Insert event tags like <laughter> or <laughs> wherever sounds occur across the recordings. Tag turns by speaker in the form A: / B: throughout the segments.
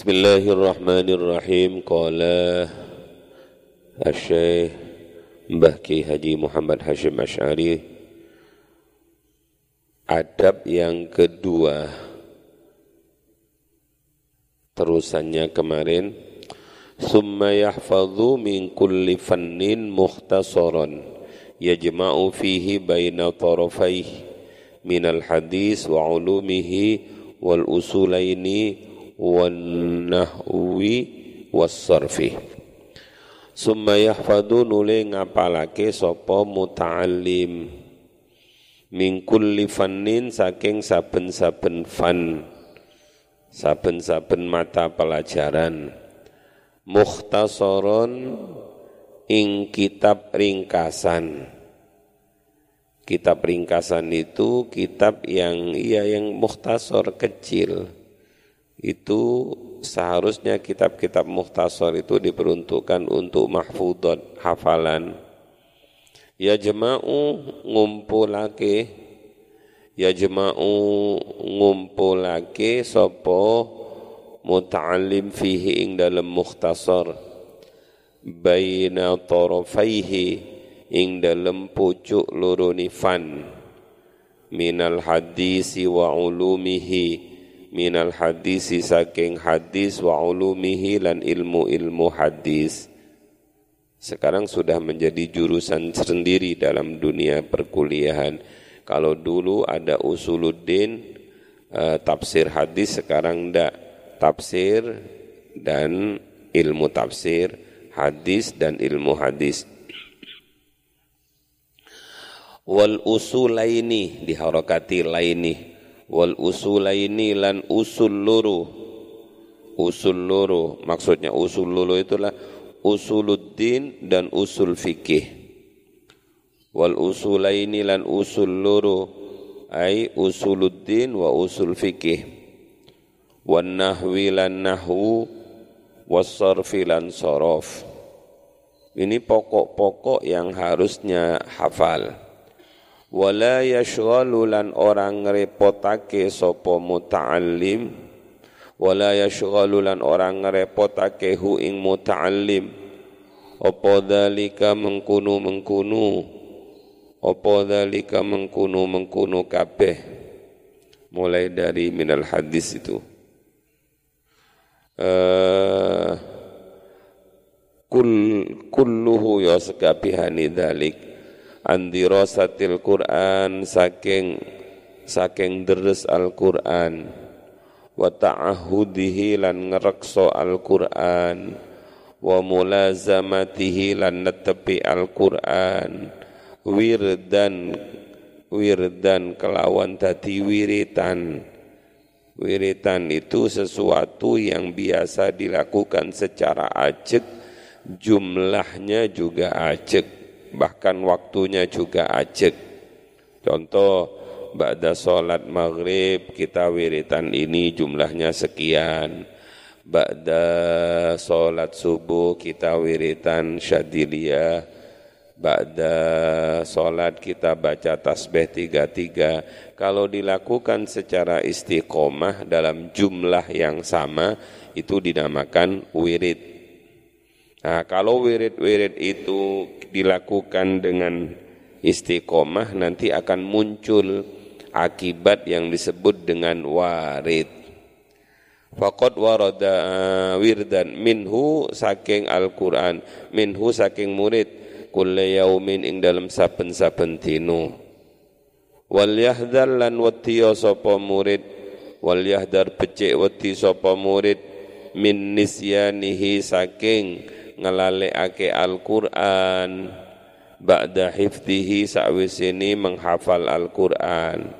A: Bismillahirrahmanirrahim. Qala Asy-Syaikh Mbah Ki Haji Muhammad Hashim Asy'ari adab yang kedua terusannya kemarin summa yahfadhu min kulli fannin mukhtasaran yajma'u fihi baina tarafaihi min al hadis wa ulumihi wal usulaini wan nahwi was sarfi summa yahfadhu nule ngapalake sapa muta'allim min kulli fannin saking saben-saben fan saben-saben mata pelajaran mukhtasaron ing kitab ringkasan. Kitab ringkasan itu kitab yang iya yang mukhtasar kecil. Itu seharusnya kitab-kitab mukhtasar itu diperuntukkan untuk mahfudot hafalan. Ya jema'u ngumpulake. Ya jema'u ngumpulake sopo muta'allim fihi ing dalam mukhtasar. Baina tarafaihi ing dalam pucuk loro nifan. Minal hadisi wa ulumihi minal hadisi saking hadis wa ulumihi lan ilmu-ilmu hadis. Sekarang sudah menjadi jurusan sendiri dalam dunia perkuliahan. Kalau dulu ada usuluddin uh, tafsir hadis sekarang ndak. Tafsir dan ilmu tafsir, hadis dan ilmu hadis. Wal usulaini diharokati laini wal usulaini lan usul luru. Usul luru maksudnya usul luru itulah usuluddin dan usul fikih. Wal usulaini lan usul luru ai usuluddin wa usul fikih. Wan nahwi lan nahwu wasarfi lan sorof. Ini pokok-pokok yang harusnya hafal wala yashghalu lan orang ngrepotake sapa muta'allim. Wala yashghalu lan orang ngrepotake hu ing muta'allim. Apa dalika mengkunu mengkunu apa dalika mengkunu mengkunu kabeh? Mulai dari minal hadis itu. Uh, kul kulluhu ya sekabihani dalik andirasatil Quran saking saking deres Al-Quran. Wa ta'ahudihi lan Al-Quran. Wa mulazamatihi lan netepi Al-Quran. Wirdan wirdan kelawan dadi wiritan. Wiritan itu sesuatu yang biasa dilakukan secara acek, jumlahnya juga acek, bahkan waktunya juga acek. Contoh, Ba'da sholat maghrib kita wiritan ini jumlahnya sekian. Ba'da sholat subuh kita wiritan syadiliyah Ba'da sholat kita baca tasbih tiga-tiga. Kalau dilakukan secara istiqomah dalam jumlah yang sama, itu dinamakan wirid. Nah, kalau wirid-wirid itu dilakukan dengan istiqomah, nanti akan muncul akibat yang disebut dengan warid. Faqad warada wirdan minhu saking Al-Quran, minhu saking murid, kulla yaumin ing dalam saben-saben dino wal yahdar lan wedi sapa murid wal yahdar becik wedi sapa murid min nisyanihi saking ngelalekake Al-Qur'an ba'da hifdihi ini menghafal Al-Qur'an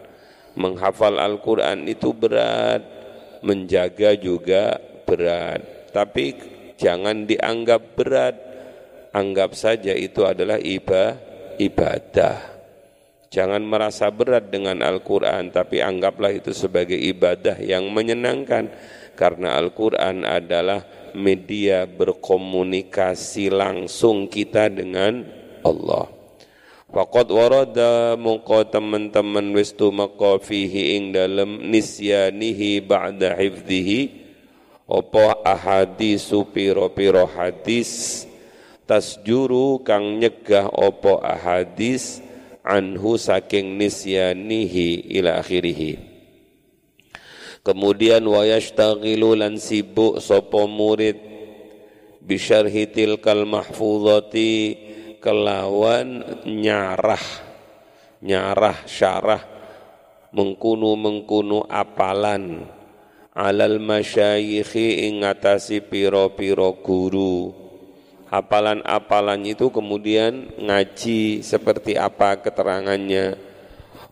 A: menghafal Al-Qur'an itu berat menjaga juga berat tapi jangan dianggap berat anggap saja itu adalah ibadah. Jangan merasa berat dengan Al-Quran, tapi anggaplah itu sebagai ibadah yang menyenangkan. Karena Al-Quran adalah media berkomunikasi langsung kita dengan Allah. Faqad warada mungko teman-teman wistu tumaka fihi ing dalam nisyanihi ba'da hifdhihi. Opo ahadisu piro-piro hadis? Tasjuru kang nyegah opo ahadis? Anhu saking nisyanihi ila akhirih kemudian wayashtaghilu lan sibuk sapa murid bisyarhi tilkal mahfuzati kelawan nyarah nyarah syarah mengkunu mengkunu apalan alal masyayikhi ing ngatasi piro-piro guru. Apalan-apalan itu kemudian ngaji seperti apa keterangannya?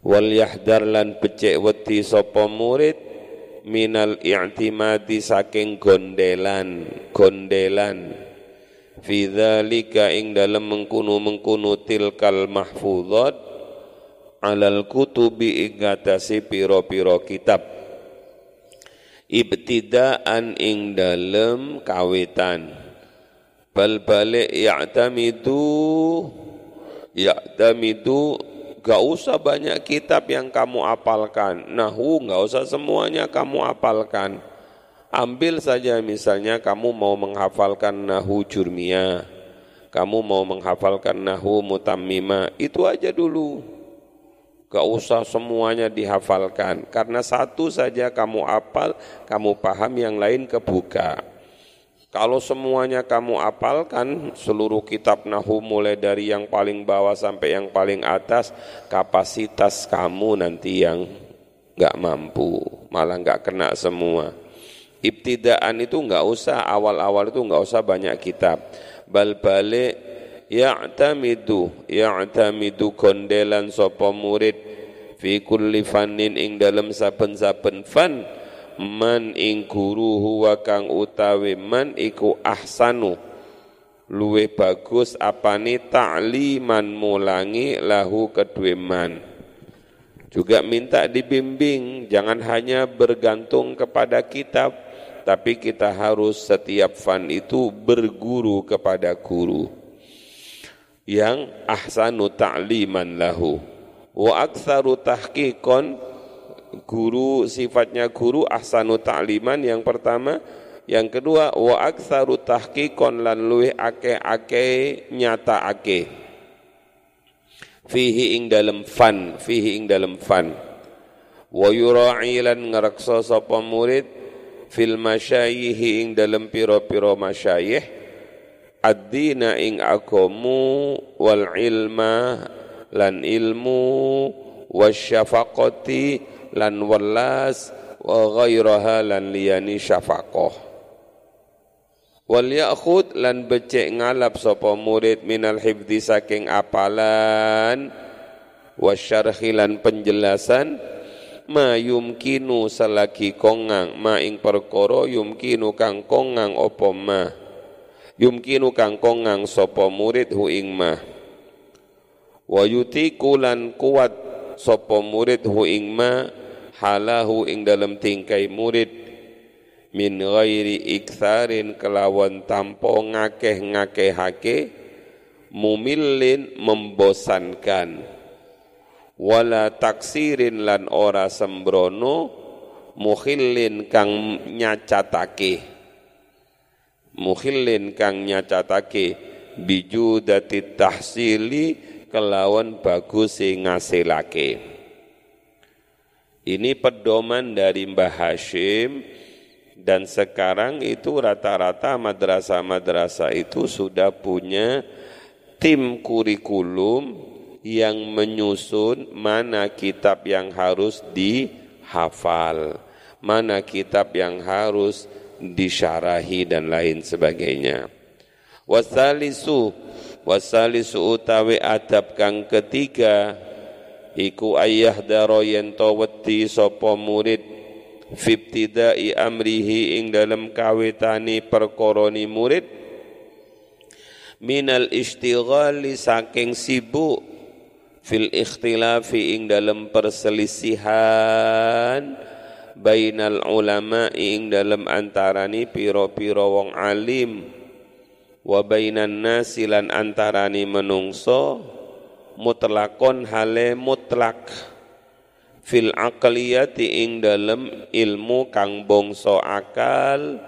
A: Wal yahdar lan becek weti sapa murid minal i'timadi saking gondelan gondelan. Fi dzalika ing dalam mengkunu mengkunu tilkal mahfuzat alal kutubi ing atase pira-pira kitab. Ibtidaan ing dalem kawitan. Bal balik ya'tamidu ya'tamidu gak usah banyak kitab yang kamu apalkan. Nahu gak usah semuanya kamu apalkan. Ambil saja misalnya kamu mau menghafalkan nahu jurmiyah, kamu mau menghafalkan nahu mutammima, itu aja dulu. Gak usah semuanya dihafalkan, karena satu saja kamu apal, kamu paham yang lain kebuka. Kalau semuanya kamu apalkan, seluruh kitab nahu mulai dari yang paling bawah sampai yang paling atas, kapasitas kamu nanti yang gak mampu, malah gak kena semua. Ibtidaan itu enggak usah awal-awal itu enggak usah banyak kitab. Bal balik ya'tamidu ya'tamidu kondelan sapa murid fi kulli fannin ing dalam saben-saben fan man ing guru huwa kang utawi man iku ahsanu. Luwe bagus apane ta'liman mulangi lahu kedue man. Juga minta dibimbing jangan hanya bergantung kepada kitab tapi kita harus setiap fan itu berguru kepada guru. Yang ahsanu ta'liman lahu. Wa aktsaru tahqiqan guru sifatnya guru ahsanu ta'liman yang pertama. Yang kedua wa aktsaru tahqiqan lan luwih akeh-akeh nyata-akeh fihi ing dalam fan fihi ing dalam fan. Wa yura'i lan ngreksa sapa murid fil masyayihi ing dalam piro-piro masyayih ad-dina ing agomu wal ilma lan ilmu wasyafaqati lan walas wa ghairaha lan liyani syafaqah. Wal ya'khud lan becek ngalap sapa murid minal hifdi saking apalan wasyarhi lan penjelasan ma yumkinu selagi kongang ma ing perkara yumkinu kang kongang apa ma? Yumkinu kang kongang sapa murid hu ing ma? Wa yutiku lan kuat sapa murid hu ing ma halahu ing dalam tingkai murid. Min ghairi iktharin kelawan tampo ngakeh-ngakehake mumillin membosankan. Wala taksirin lan ora sembrono mukhillin kang nyacatake. Mukhillin kang nyacatake bijudati tahsili kelawan bagus sing ngasilake ini pedoman dari Mbah Hashim dan sekarang itu rata-rata madrasah-madrasah itu sudah punya tim kurikulum yang menyusun mana kitab yang harus dihafal, mana kitab yang harus disyarahi dan lain sebagainya. Wasalisu wasalisu utawi adab kang ketiga iku ayah daro yen wedi sapa murid fibtidai amrihi ing dalam kawitani perkoroni murid. Minal istighali saking sibuk fil ikhtilafi ing dalam perselisihan bainal ulama ing dalam antarani piro-piro wong alim wa bainan nasi lan antarani menungso mutlakon hale mutlak. Fil aqliyati ing dalam ilmu kang bongso akal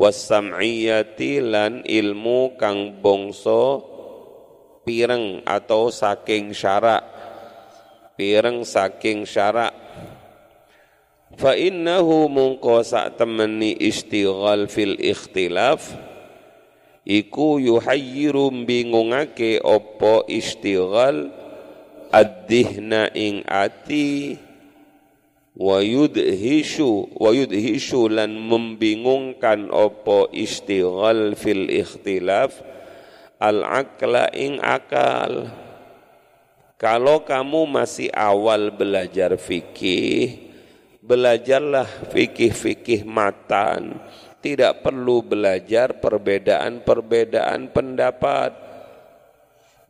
A: wasam'iyati lan ilmu kang bongso pireng atau saking syarak. Pireng saking syarak. Fa innahu mungko sak temeni istighal fil ikhtilaf iku yuhayyiru bingungake opo istighal ad-dihna ing ati wa yudhishu wa yudhishu lan membingungkan opo istighal fil ikhtilaf al akla ing akal. Kalau kamu masih awal belajar fikih belajarlah fikih-fikih matan tidak perlu belajar perbedaan-perbedaan pendapat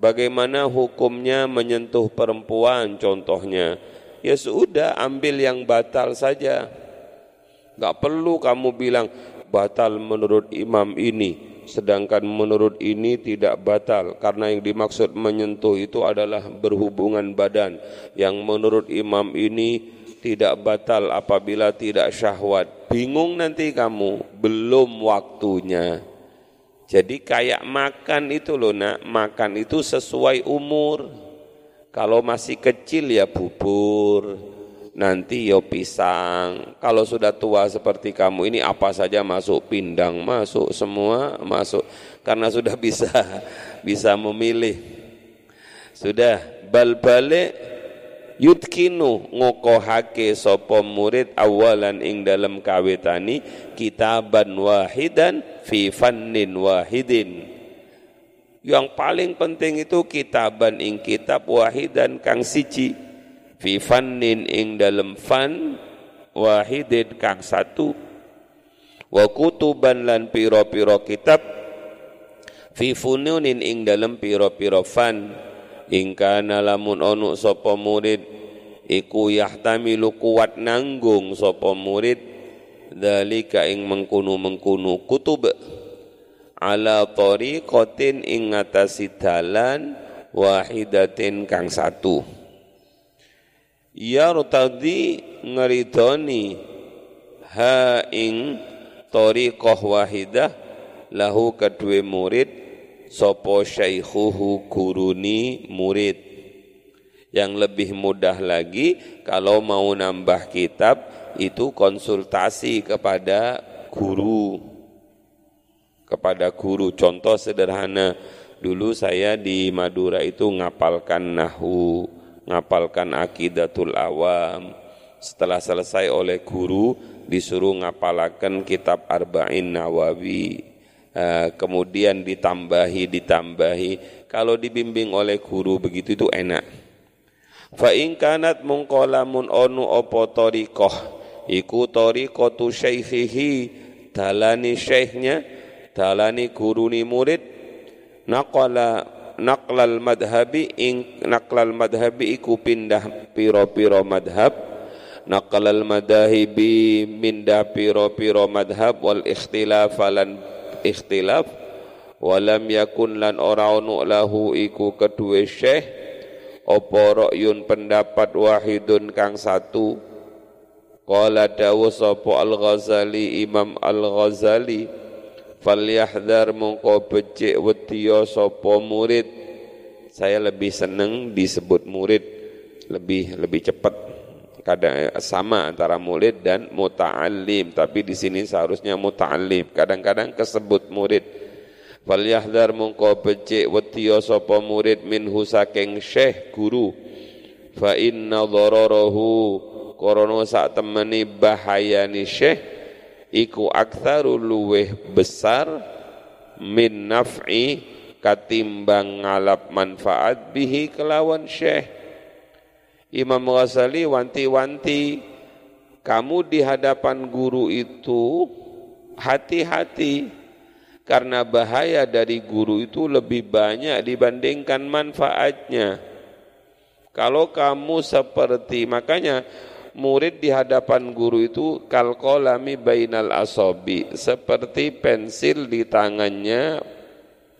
A: bagaimana hukumnya menyentuh perempuan contohnya ya sudah ambil yang batal saja. Gak perlu kamu bilang batal menurut imam ini, sedangkan menurut ini tidak batal karena yang dimaksud menyentuh itu adalah berhubungan badan. Yang menurut imam ini tidak batal apabila tidak syahwat. Bingung nanti kamu, belum waktunya. Jadi kayak makan itu loh nak, makan itu sesuai umur. Kalau masih kecil ya bubur, nanti yo ya pisang. Kalau sudah tua seperti kamu ini apa saja masuk pindang, masuk semua masuk karena sudah bisa <laughs> bisa memilih. Sudah bal balik yutkinu ngokohake sopo murid awalan ing dalam kawitani kitaban wahidan fi fannin wahidin. Yang paling penting itu kitaban ing kitab wahidan kang siji. Fi fannin ing dalam fan wahidin kang satu. Wa kutuban lan piro-piro kitab fi fununin ing dalam piro-piro fan ing kana lamun onu sapa murid iku yahtamilu kuat nanggung sapa murid dalika ing mengkunu-mengkunu kutub. Ala tariqatin ing ngatasi dalan wahidatin kang satu. Ya rutadi ngeridoni ha ing tariqah wahidah lahu kedua murid sopo syaikhuhu guruni murid yang lebih mudah lagi kalau mau nambah kitab itu konsultasi kepada guru kepada guru. Contoh sederhana, dulu saya di Madura itu ngapalkan nahu, ngapalkan akidatul awam. Setelah selesai oleh guru, disuruh ngapalakan kitab Arba'in Nawawi. Uh, kemudian ditambahi, ditambahi. Kalau dibimbing oleh guru begitu itu enak. Fa in kanat mungkolamun onu opo torikoh, iku torikotu syaikhihi, dalani syekhnya, dalani guruni murid naqala naqlal madhabi ing naqlal madhabi iku pindah piro-piro madhab naqlal madahibi mindah piro-piro madhab wal ikhtilaf lan ikhtilaf walam yakun lan ora ono lahu iku kedua syekh apa ra'yun pendapat wahidun kang satu. Qala dawu sapa Al-Ghazali Imam Al-Ghazali falyahdhar mongko becik wetiya sapa murid. Saya lebih senang disebut murid lebih lebih cepat kadang sama antara murid dan muta'allim. Tapi di sini seharusnya muta'allim. Kadang-kadang kesebut murid. Falyahdhar mongko becik wetiya sapa murid minhu saking syekh guru. Fa inna dhararahu korono sak temeni bahayani syekh iku aktsaru luweh besar min naf'i katimbang ngalap manfaat bihi kelawan syekh Imam Ghazali wanti-wanti. Kamu di hadapan guru itu hati-hati. Karena bahaya dari guru itu lebih banyak dibandingkan manfaatnya. Kalau kamu seperti makanya murid di hadapan guru itu kalkolami bainal asobi seperti pensil di tangannya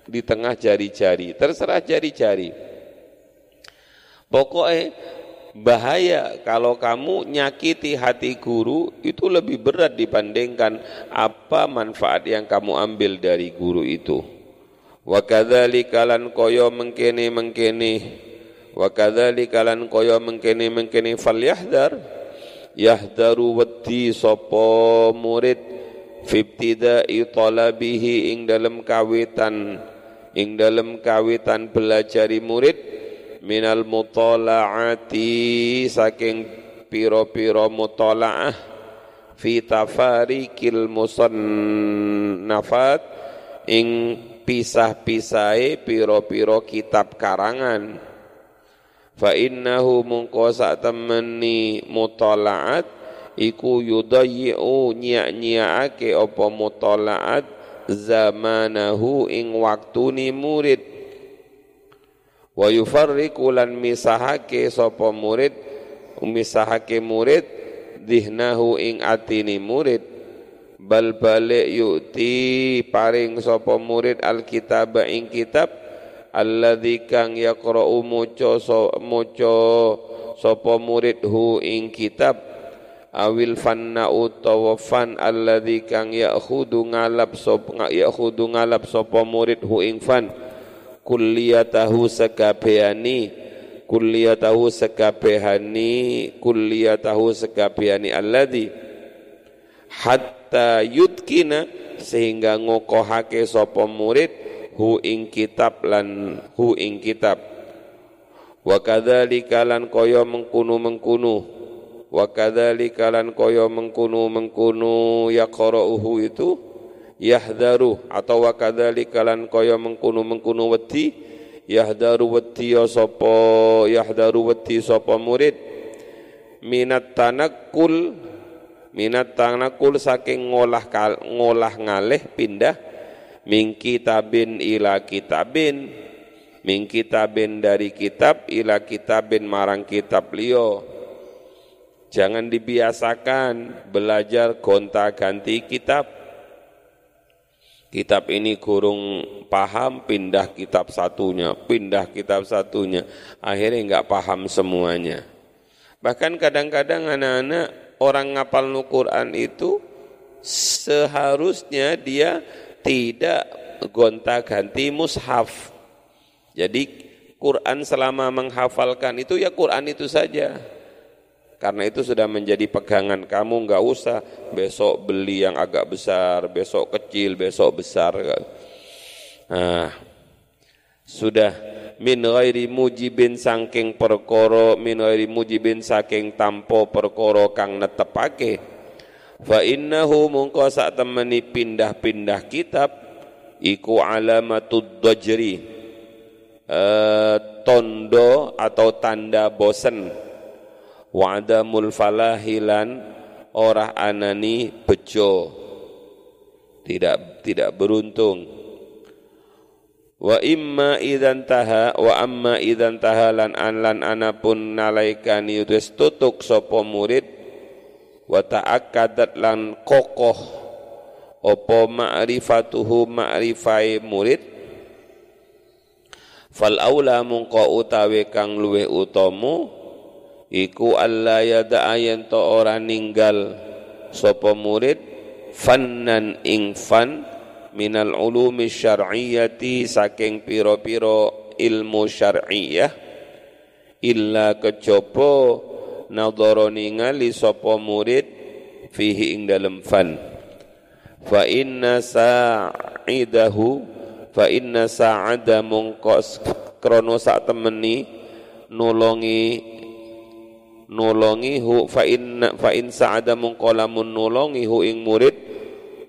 A: di tengah jari-jari. Terserah jari-jari. Pokoknya bahaya kalau kamu nyakiti hati guru itu lebih berat dibandingkan apa manfaat yang kamu ambil dari guru itu. Wa kadzalika lan mengkene mengkene wa kadzalika lan kaya mengkene mengkene falyahdhar. Yahdaru wedi sapa murid fibtida'i talabihi ing dalam kawitan ing dalam kawitan belajari murid minal mutala'ati saking piro-piro mutala'ah fi tafarikil musannafat ing pisah-pisahe piro-piro kitab karangan. Fa innahu mungko sak temeni mutala'at iku yudayyi'u nyiak-nyiakake apa mutala'at zamanahu ing waktuni murid wa yufarriqu lan misahake sapa murid misahake murid dihnahu ing atini murid. Bal balik yu'ti paring sapa murid alkitab ing kitab alladzi kang yaqra'u maca maca sapa murid hu ing kitab. Awil fanna utawa fan alladzi kang ya'khudhu ngalap sapa ya'khudhu ngalap sapa murid hu ing fan kulliyatahu sekabehani kulliyatahu sekabehani kulliyatahu sekabehani alladhi hatta yutkina sehingga ngokohake sapa murid hu ing kitab lan hu ing kitab. Wa kadzalika lan kaya mengkunu mengkunu wa kadzalika lan kaya mengkunu mengkunu yaqra'uhu itu yahdaru atau wa kadzalika lan kaya mengkunu wedi yahdaru wedi ya sapa yahdaru wedi sapa murid. Minat tanakul minat tanakul saking ngolah ngolah ngalih pindah min kitabin ila kitabin min kitabin dari kitab ila kitabin marang kitab liyo jangan dibiasakan belajar gonta-ganti kitab kitab ini kurung paham pindah kitab satunya pindah kitab satunya. Akhirnya nggak paham semuanya. Bahkan kadang-kadang anak-anak orang ngapal Quran itu seharusnya dia tidak gonta-ganti mushaf. Jadi Quran selama menghafalkan itu ya Quran itu saja karena itu sudah menjadi pegangan kamu nggak usah besok beli yang agak besar, besok kecil, besok besar. Nah, sudah. Min ghairi mujibin saking perkara min ghairi mujibin saking tampo perkara kang netepake. Fa innahu mungko sak temeni pindah-pindah kitab iku alamatud dajri uh, tondo atau tanda bosen wa'adamul falahilan orah anani bejo. Tidak tidak beruntung. Wa imma idan taha wa amma idan taha lan an lan anapun nalaikani wis tutuk sapa murid. Wa ta'akkadat lan kokoh. Apa ma'rifatuhu ma'rifai murid? Fal aula mungko utawi kang luweh utama iku alla yada'a yen to ora ninggal sapa murid fannan ing fan minal ulumi syar'iyyati saking piro-piro ilmu syar'iyah illa kejaba nadhara ningali sapa murid fihi ing dalem fan. Fa inna sa'idahu fa inna sa'ada mungkos krono sak temeni nulungi nulungi hu fa in fa in sa'ada mungqalamun nulungi hu ing murid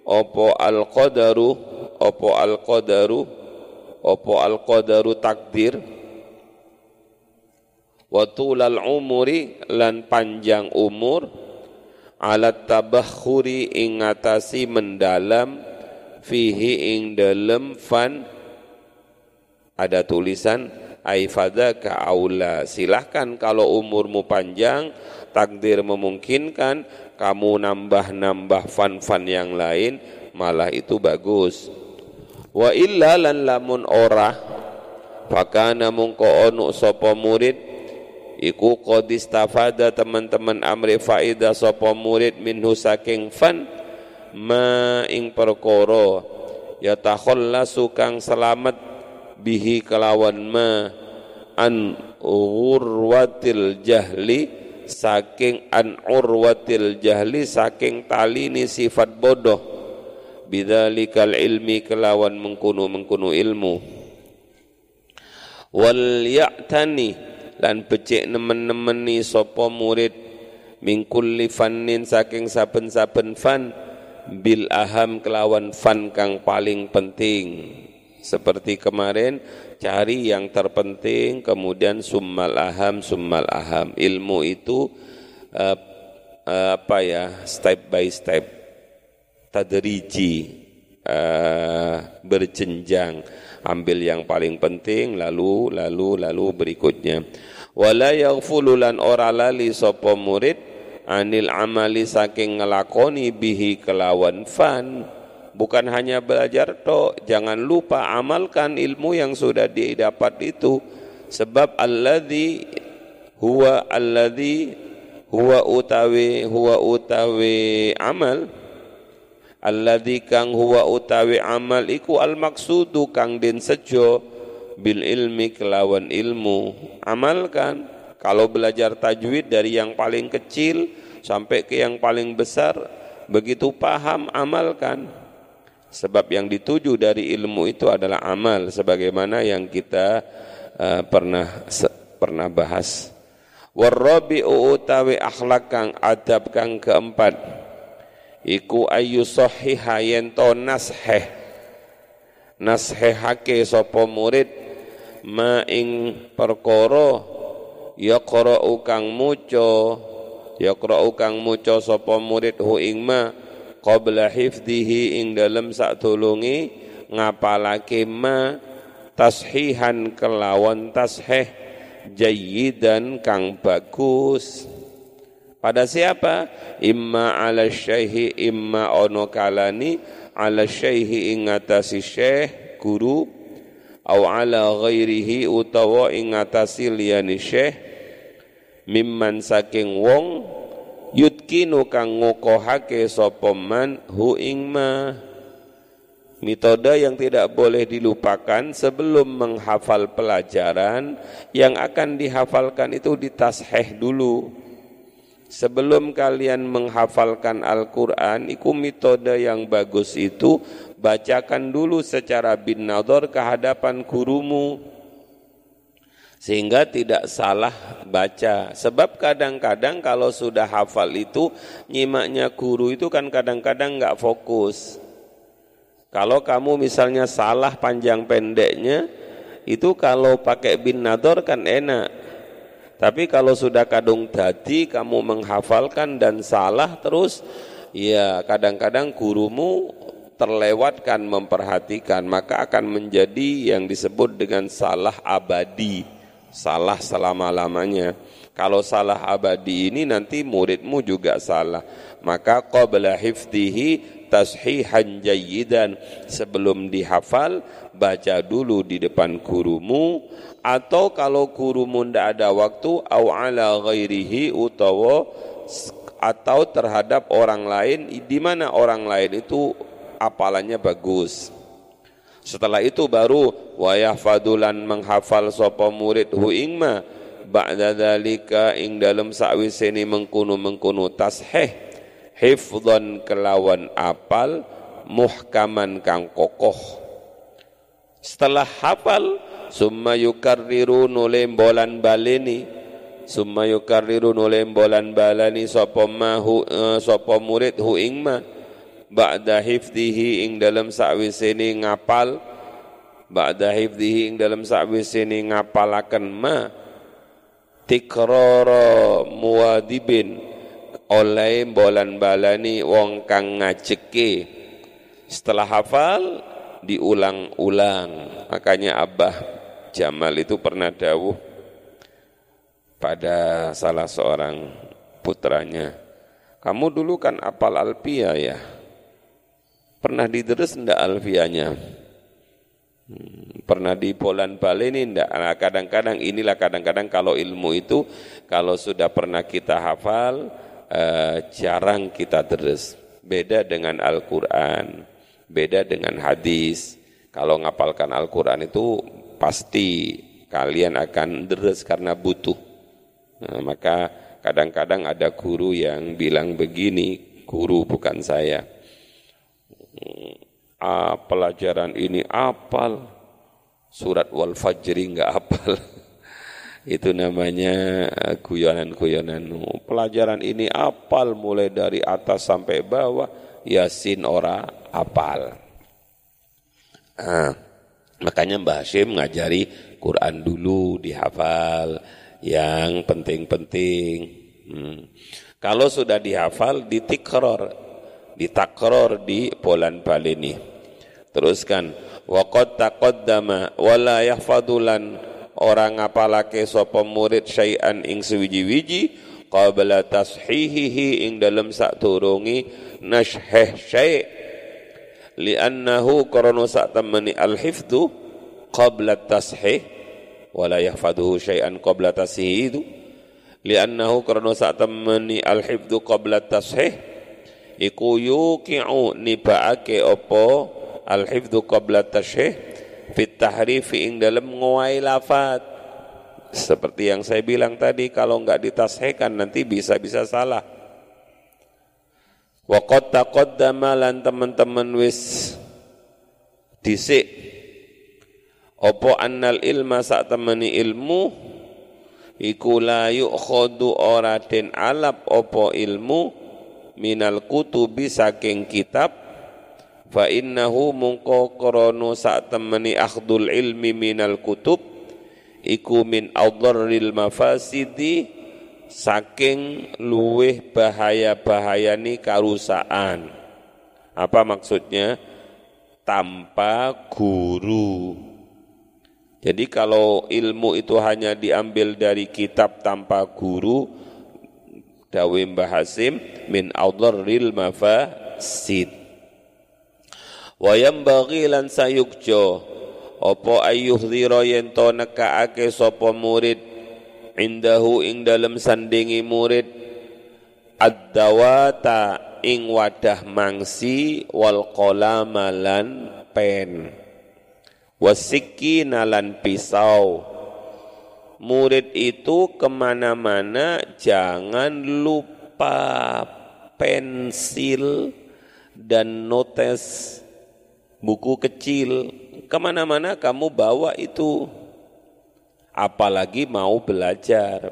A: opo al qadaru opo al qadaru opo al qadaru takdir wa tulal umuri lan panjang umur alat tabakhuri ing mendalam fihi ing dalem fan ada tulisan aifadaka aula. Silahkan kalau umurmu panjang takdir memungkinkan kamu nambah-nambah fan-fan yang lain malah itu bagus. Wa illa lan lamun ora fakana mungko onu sapa murid iku qad istafada teman-teman amri faida sapa murid minhu saking fan ma ing perkara ya takhallasu kang selamat bihi kelawan ma an urwatil jahli saking an urwatil jahli saking tali ni sifat bodoh. Bidzalikal ilmi kelawan mengkunu mengkunu ilmu. Wal ya'tani lan becik nemen-nemeni sapa murid. Min kulli fannin saking saben-saben fan. Bil aham kelawan fan kang paling penting seperti kemarin cari yang terpenting kemudian summal aham summal aham. Ilmu itu uh, uh, apa ya step by step. Tadriji uh, berjenjang. Ambil yang paling penting lalu lalu lalu berikutnya. Wala yaghfululan ora lali sapa murid anil amali saking ngelakoni bihi kelawan fan bukan hanya belajar toh jangan lupa amalkan ilmu yang sudah didapat itu. Sebab alladzi huwa alladzi huwa utawi huwa utawi amal alladzi kang huwa utawi amal iku al maksudu kang den sejo bil ilmi kelawan ilmu. Amalkan. Kalau belajar tajwid dari yang paling kecil sampai ke yang paling besar begitu paham amalkan Sebab yang dituju dari ilmu itu adalah amal sebagaimana yang kita uh, pernah pernah bahas. Warabi'u utawi akhlak kang adab kang keempat iku ayu sahiha yen to nasheh nashehake sapa murid ma ing perkara yaqra'u kang muca yaqra'u kang muca sapa murid hu ing ma qabla hifdihi ing dalem tulungi ngapalake ma tashihan kelawan tasheh jayidan kang bagus. Pada siapa? Imma ala syaihi imma ono kalani ala syaihi ing atasi syekh guru au ala ghairihi utawa ing atasi liyani syekh mimman saking wong yutkinu kang ngukohake sapa man hu ing ma. Metode yang tidak boleh dilupakan sebelum menghafal pelajaran yang akan dihafalkan itu ditasheh dulu. Sebelum kalian menghafalkan Al-Quran itu metode yang bagus itu bacakan dulu secara bin nador kehadapan gurumu sehingga tidak salah baca. Sebab kadang-kadang kalau sudah hafal itu nyimaknya guru itu kan kadang-kadang nggak fokus. Kalau kamu misalnya salah panjang pendeknya itu kalau pakai bin nador kan enak. Tapi kalau sudah kadung dadi kamu menghafalkan dan salah terus ya kadang-kadang gurumu terlewatkan memperhatikan maka akan menjadi yang disebut dengan salah abadi salah selama-lamanya. Kalau salah abadi ini nanti muridmu juga salah. Maka qabla hifdihi tashihan jayyidan sebelum dihafal baca dulu di depan gurumu atau kalau gurumu tidak ada waktu au ala ghairihi utawa atau terhadap orang lain di mana orang lain itu apalannya bagus. Setelah itu baru wa yahfadulan menghafal sapa murid hu ing ma ba'da dzalika ing dalem sakwisene mengkono-mengkono tasheh hifdzan kelawan apal muhkaman kang kokoh. Setelah hafal summa yukarriru nule bolan baleni summa yukarriru nule bolan balani sapa mahu uh, sapa murid hu ing ma ba'da hifdihi ing dalam sakwisene ngapal. Ba'da hifdihi ing dalam sakwisene ngapalaken ma tikrara muwadibin. Oleh bolan balani wong kang ngajeke. Setelah hafal diulang-ulang. Makanya Abah Jamal itu pernah dawuh pada salah seorang putranya kamu dulu kan apal alpia ya Pernah dideres ndak alfianya? Hmm, pernah di Polan Bali ini enggak? Nah, kadang-kadang inilah kadang-kadang kalau ilmu itu kalau sudah pernah kita hafal eh, jarang kita terus. Beda dengan Al-Qur'an, beda dengan hadis. Kalau ngapalkan Al-Qur'an itu pasti kalian akan deres karena butuh. Nah, maka kadang-kadang ada guru yang bilang begini, guru bukan saya. Ah, pelajaran ini apal, surat wal fajri enggak apal. <laughs> Itu namanya guyonan-guyonan. Pelajaran ini apal mulai dari atas sampai bawah, yasin ora apal. Ah, makanya Mbah Hashim ngajari Quran dulu dihafal, yang penting-penting. Hmm. Kalau sudah dihafal, ditikror, ditakror di Polan Baleni. Teruskan waqad taqaddama wala yahfadulan. Orang apalake sapa murid syai'an ing sewiji-wiji qabla tashihihi ing dalam sak turungi nasheh syai' li'annahu karena sak temani al-hifdu qabla tashih wala yahfaduhu syai'an qabla tashihi itu li'annahu karena sak temani al-hifdu qabla tashih iku yuqi'u nibaake apa? Al hifdzu qabla tashih fit tahrif ing dalam lafat seperti yang saya bilang tadi kalau enggak ditashihkan nanti bisa-bisa salah. Wa qad taqaddama lan teman-teman wis dhisik apa annal ilma sak temeni ilmu iku la yu'khadu ora den alap apa ilmu minal kutubi saking kitab fa innahu mungko krana sak temeni akhdul ilmi minal kutub iku min audharril mafasidi saking luweh bahaya-bahayani karusaan apa maksudnya? Tanpa guru. Jadi kalau ilmu itu hanya diambil dari kitab tanpa guru dawe Mbah Hasim min audharril mafasid. Wa yambaghi lan sayukjo apa ayyuhdhira yen to nekaake sapa murid? Indahu ing dalem sandingi murid. Ad-dawata ing wadah mangsi wal qalama lan pen. Wasiki nalan pisau murid itu ke mana-mana jangan lupa pensil dan notes buku kecil. Ke mana-mana kamu bawa itu. Apalagi mau belajar.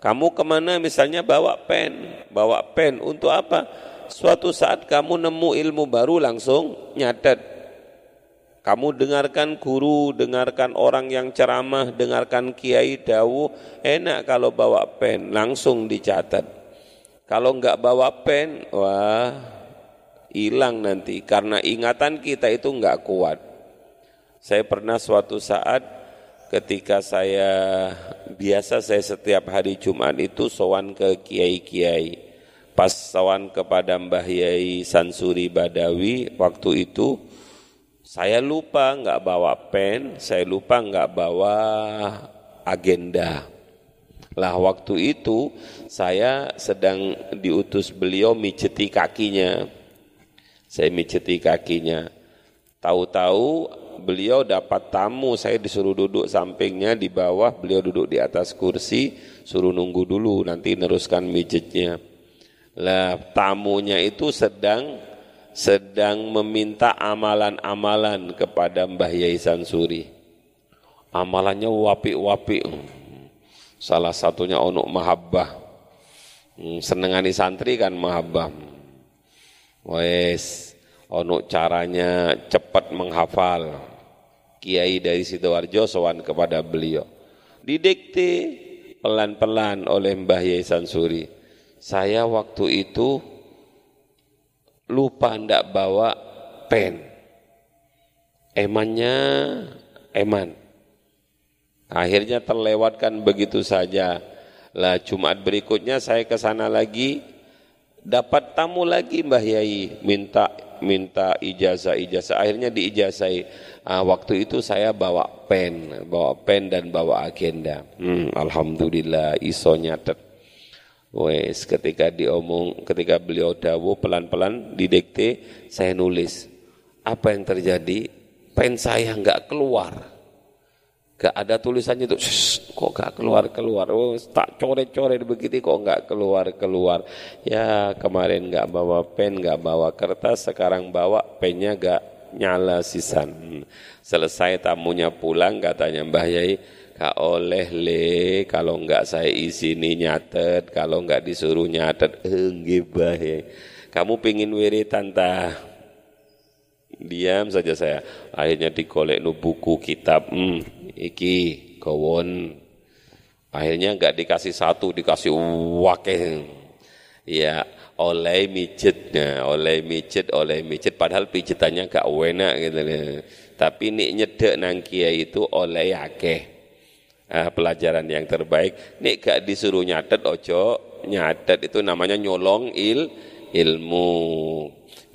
A: Kamu ke mana misalnya bawa pen. Bawa pen untuk apa? Suatu saat kamu nemu ilmu baru langsung nyatet kamu dengarkan guru, dengarkan orang yang ceramah, dengarkan kiai dawu, enak kalau bawa pen, langsung dicatat. Kalau enggak bawa pen, wah hilang nanti karena ingatan kita itu enggak kuat. Saya pernah suatu saat ketika saya biasa saya setiap hari Jumat itu sowan ke kiai-kiai. Pas sowan kepada Mbah Yai Sansuri Badawi waktu itu saya lupa nggak bawa pen, saya lupa nggak bawa agenda. Lah waktu itu saya sedang diutus beliau mijeti kakinya. Saya mijeti kakinya. Tahu-tahu beliau dapat tamu, saya disuruh duduk sampingnya di bawah, beliau duduk di atas kursi, suruh nunggu dulu nanti neruskan mijetnya. Lah tamunya itu sedang sedang meminta amalan-amalan kepada Mbah Yai Sansuri. Amalannya wapi-wapi. Salah satunya onuk mahabbah. Hmm, senengani santri kan mahabbah. Wes, onuk caranya cepat menghafal. Kiai dari Sidoarjo sowan kepada beliau. Didikte pelan-pelan oleh Mbah Yai Sansuri. Saya waktu itu lupa ndak bawa pen. Emannya eman. Akhirnya terlewatkan begitu saja. Lah Jumat berikutnya saya ke sana lagi. Dapat tamu lagi Mbah Yai. Minta minta ijazah ijazah akhirnya diijazai. Ah, waktu itu saya bawa pen. Bawa pen dan bawa agenda. Hmm, alhamdulillah iso nyatet Wes ketika diomong ketika beliau dawu pelan-pelan didekte saya nulis apa yang terjadi pen saya nggak keluar Gak ada tulisannya itu, kok gak keluar-keluar, oh, tak coret-coret begitu kok gak keluar-keluar. Ya kemarin gak bawa pen, gak bawa kertas, sekarang bawa pennya gak nyala sisan. Selesai tamunya pulang katanya Mbah Yai, gak oleh le, kalau gak saya izini nyatet, kalau gak disuruh nyatet, <laughs> enggak Mbah Yai. Kamu pingin wiritan tah? Diam saja saya. Akhirnya digolek nu buku kitab. Hmm, iki gowon akhirnya enggak dikasih satu dikasih wakeh ya oleh mijet nah, oleh mijet oleh mijet padahal pijetannya enggak enak gitu tapi ini nyedek nang kiai itu oleh akeh nah, pelajaran yang terbaik nih gak disuruh nyatet ojo nyatet itu namanya nyolong il ilmu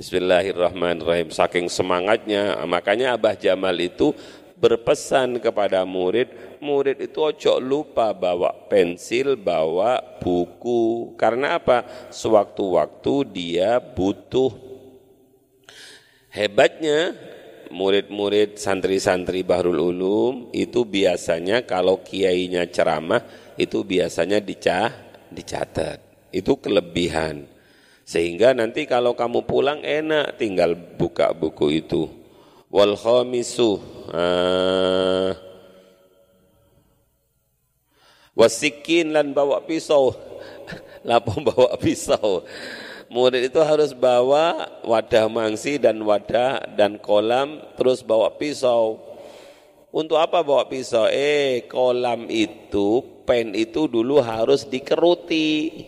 A: Bismillahirrahmanirrahim saking semangatnya makanya Abah Jamal itu berpesan kepada murid, murid itu ojo lupa bawa pensil, bawa buku. Karena apa? Sewaktu-waktu dia butuh. Hebatnya murid-murid santri-santri Bahrul Ulum itu biasanya kalau kiainya ceramah itu biasanya dicah, dicatat. Itu kelebihan. Sehingga nanti kalau kamu pulang enak tinggal buka buku itu. Wal khamisu uh, wasikin lan bawa pisau <laughs> lapo bawa pisau murid itu harus bawa wadah mangsi dan wadah dan kolam terus bawa pisau. Untuk apa bawa pisau? Eh kolam itu pen itu dulu harus dikeruti.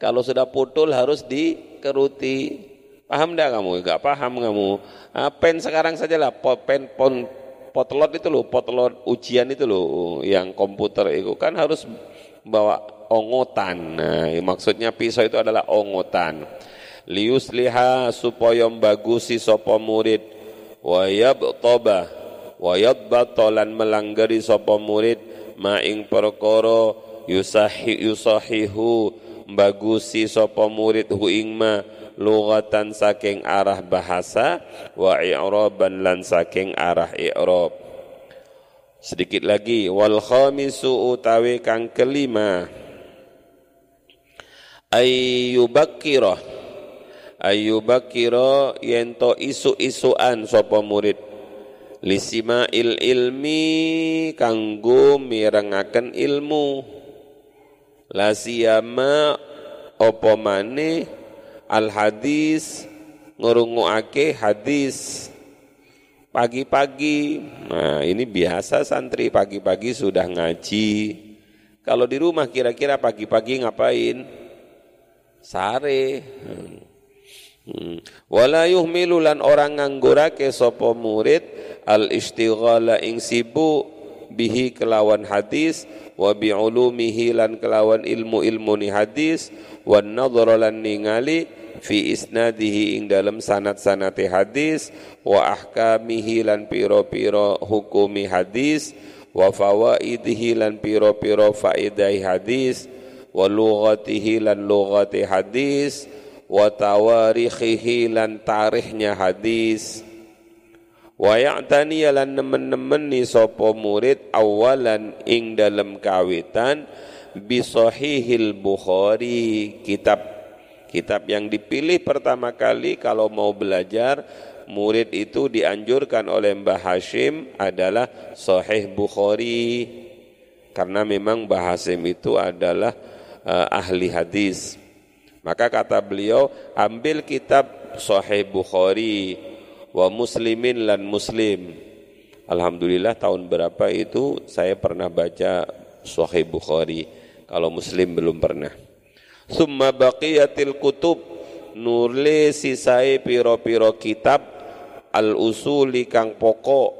A: Kalau sudah putul harus dikeruti. Paham enggak kamu? Enggak paham kamu. Ah, pen sekarang saja lah pen pon potlot itu loh, potlot ujian itu loh, yang komputer itu. Kan harus bawa ongotan. Nah, maksudnya pisau itu adalah ongotan. Lius liha supaya bagusi sopo murid, wayab toba, wayab batolan melanggari sopo murid, maing perkoro yusahi yusahihu bagusi sopo murid hu ingma lugatan saking arah bahasa wa i'raban lan saking arah i'rab. Sedikit lagi wal khamisu utawi kang kelima ayyubakkira ayyubakkira yento isu-isuan sapa murid lisima il ilmi kanggo mirengaken ilmu la siyama apa maneh al hadis ngurunguake hadis pagi-pagi. Nah, ini biasa santri pagi-pagi sudah ngaji. Kalau di rumah kira-kira pagi-pagi ngapain? Sare. Hmm. Wala yuhmilu lan orang nganggurake sapa murid al istighala ing sibuk bihi kelawan hadis wa bi ulumihi lan kelawan ilmu-ilmu ni hadis wan nadhara lan ningali fi isnadihi ing dalam sanat-sanate hadis wa ahkamihi lan piro-piro hukumi hadis wa fawaidihi lan piro-piro faidai hadis wa lughatihi lan lughati hadis wa tawarikhihi lan tarikhnya hadis. Wa ya'tani lan nemen-nemen ni sapa murid awalan ing dalam kawitan bi sahihil bukhari kitab Kitab yang dipilih pertama kali kalau mau belajar murid itu dianjurkan oleh Mbah Hashim adalah Sahih Bukhari. Karena memang Mbah Hashim itu adalah uh, ahli hadis. Maka kata beliau ambil kitab Sahih Bukhari wa Muslimin lan Muslim. Alhamdulillah tahun berapa itu saya pernah baca Sahih Bukhari. Kalau Muslim belum pernah. Summa baqiyatil kutub nurle sisai piro-piro kitab al usuli kang pokok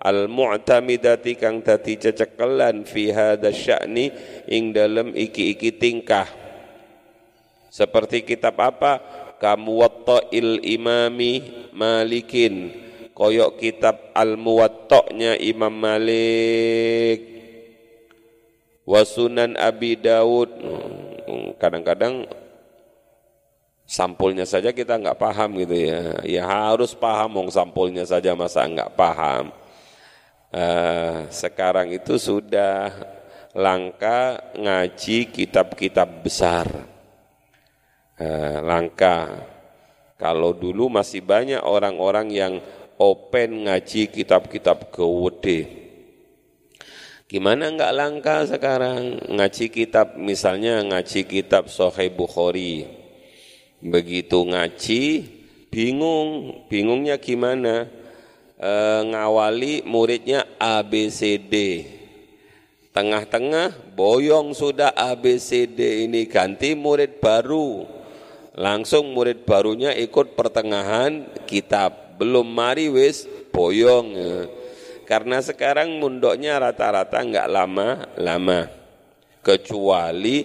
A: al mu'tamidati kang dadi cecekelan fi hadza sya'ni ing dalem iki-iki tingkah. Seperti kitab apa? Kamuwatta'il imami malikin. Koyok kitab al-muwatta'nya Imam Malik. Wasunan Abi Daud kadang-kadang sampulnya saja kita nggak paham gitu ya. Ya harus paham wong sampulnya saja masa nggak paham uh, sekarang itu sudah langka ngaji kitab-kitab besar. Uh, langka kalau dulu masih banyak orang-orang yang open ngaji kitab-kitab gede gimana nggak langka sekarang? Ngaji kitab misalnya ngaji kitab Sahih Bukhari. Begitu ngaji, bingung, bingungnya gimana? E, ngawali muridnya ABCD. Tengah-tengah boyong sudah ABCD ini ganti murid baru. Langsung murid barunya ikut pertengahan kitab. Belum mari wis boyong. Karena sekarang mundoknya rata-rata enggak lama-lama. Kecuali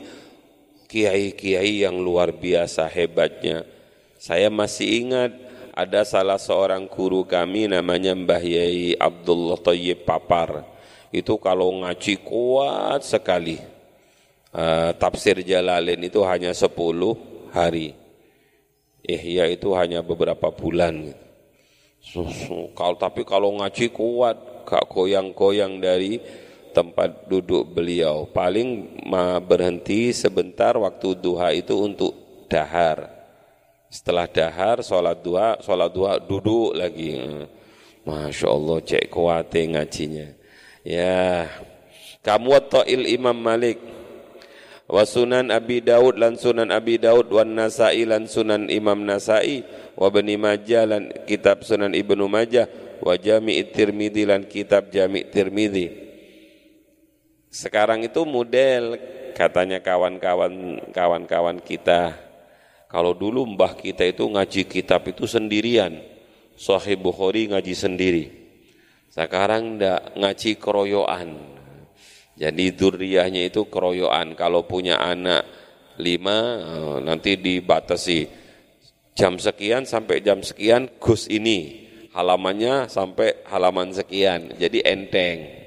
A: kiai-kiai yang luar biasa hebatnya. Saya masih ingat ada salah seorang guru kami namanya Mbah Yai Abdullah Tayyib Papar. Itu kalau ngaji kuat sekali. Uh, tafsir Jalalain itu hanya 10 hari. Ihya itu hanya beberapa bulan. So, kalau tapi kalau ngaji kuat, gak goyang-goyang dari tempat duduk beliau. Paling berhenti sebentar waktu duha itu untuk dahar. Setelah dahar, sholat duha, sholat duha duduk lagi. Masya Allah, cek kuate ngajinya. Ya, kamu ta'il Imam Malik. Wa sunan Abi Daud lan sunan Abi Daud wan Nasai lan sunan Imam Nasai wa Bani Majah lan kitab sunan Ibnu Majah wa Jami' Tirmidzi lan kitab Jami' Tirmidzi sekarang itu model katanya kawan-kawan kawan-kawan kita. Kalau dulu mbah kita itu ngaji kitab itu sendirian. Sahih Bukhari ngaji sendiri. Sekarang ndak ngaji keroyokan. Jadi duriahnya itu keroyokan. Kalau punya anak lima eh, nanti dibatasi jam sekian sampai jam sekian gus ini halamannya sampai halaman sekian jadi enteng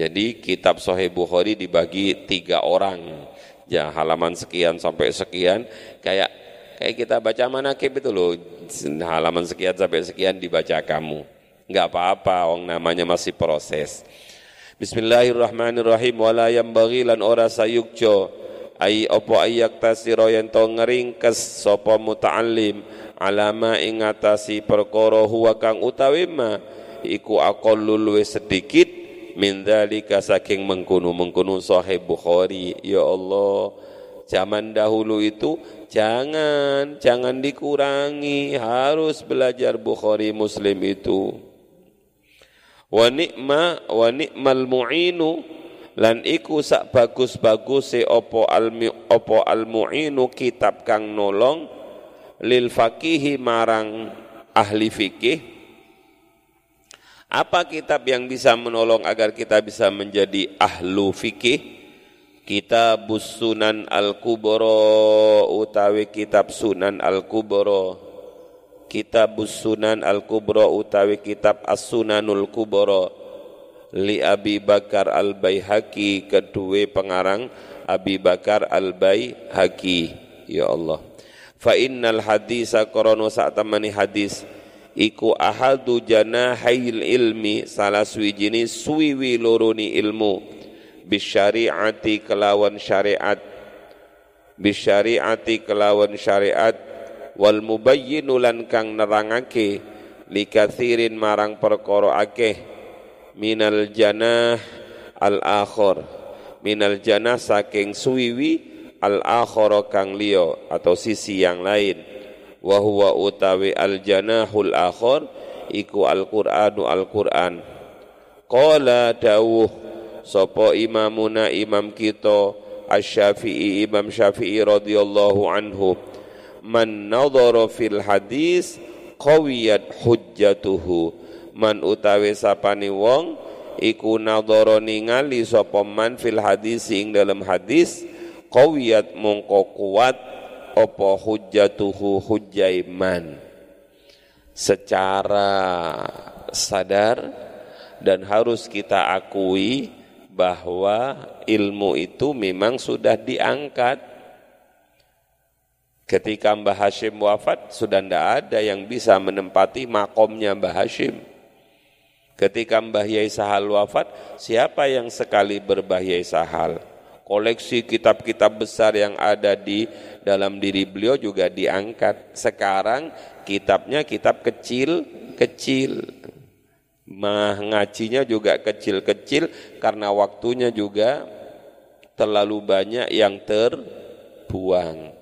A: jadi kitab Sahih Bukhari dibagi tiga orang. Ya halaman sekian sampai sekian. Kayak kayak kita baca manakib itu loh. Halaman sekian sampai sekian dibaca kamu. Enggak apa-apa, wong namanya masih proses. Bismillahirrahmanirrahim wala yambaghi lan ora sayukjo ai opo ayak tasiro yen to ngeringkes sapa muta'allim alama ing atasi perkara huwa kang utawi ma iku aqallu sedikit min dzalika saking mengkunu-mengkunu sahih Bukhari ya Allah zaman dahulu itu jangan jangan dikurangi. Harus belajar Bukhari Muslim itu. Wa ni'ma wa ni'mal mu'inu. Lan iku sak bagus-bagus se opo al opo al mu'inu kitab kang nolong lil fakihi marang ahli fikih. Apa kitab yang bisa menolong agar kita bisa menjadi ahlu fikih? Kitab Sunan Al-Kubro utawi kitab Sunan Al-Kubro. Kitab Sunan Al-Kubro utawi kitab As-Sunanul Kubro. Li Abi Bakar Al-Baihaqi kedua pengarang Abi Bakar Al-Baihaqi. Ya Allah. Fa innal hadisa saat temani hadis iku ahadu janahil ilmi salah suwijini suwiwi loroni ilmu bisyariati kelawan syariat. Bisyariati kelawan syariat. Wal mubayyinu lan kang nerangake likathirin marang perkara akeh. Minal janah al akhir minal janah saking suwiwi al akhir kang atau sisi yang lain. Wa huwa utawi al janahul akhir iku al qur'anu al qur'an qala dawuh sapa imamuna imam kita asy-syafi'i imam syafi'i radhiyallahu anhu. Man nadhara fil hadis qawiyat hujjatuhu. Man utawi sapani wong iku nadhara ningali sapa man fil hadis ing dalam hadis qawiyat mongko kuat opo hujjatuhu hujjaiman secara sadar dan harus kita akui bahwa ilmu itu memang sudah diangkat ketika Mbah Hashim wafat sudah tidak ada yang bisa menempati makomnya Mbah Hashim ketika Mbah Yai Sahal wafat siapa yang sekali berbah Yai Sahal koleksi kitab-kitab besar yang ada di dalam diri beliau juga diangkat. Sekarang kitabnya kitab kecil-kecil. Mengajinya juga kecil-kecil karena waktunya juga terlalu banyak yang terbuang.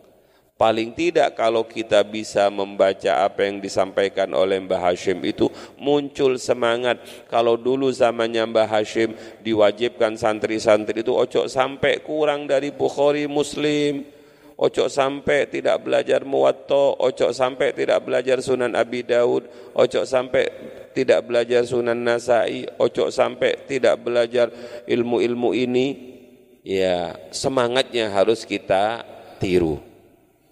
A: Paling tidak kalau kita bisa membaca apa yang disampaikan oleh Mbah Hashim itu muncul semangat. Kalau dulu zamannya Mbah Hashim diwajibkan santri-santri itu ojo sampai kurang dari Bukhari Muslim. Ojo sampai tidak belajar muwatto, ojo sampai tidak belajar sunan Abi Daud, ojo sampai tidak belajar sunan Nasai, ojo sampai tidak belajar ilmu-ilmu ini. Ya, semangatnya harus kita tiru.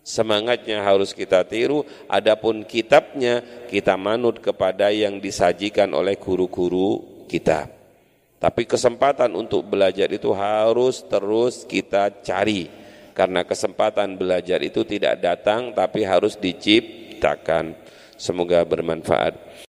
A: Semangatnya harus kita tiru, adapun kitabnya kita manut kepada yang disajikan oleh guru-guru kita. Tapi kesempatan untuk belajar itu harus terus kita cari. Karena kesempatan belajar itu tidak datang tapi harus diciptakan. Semoga bermanfaat.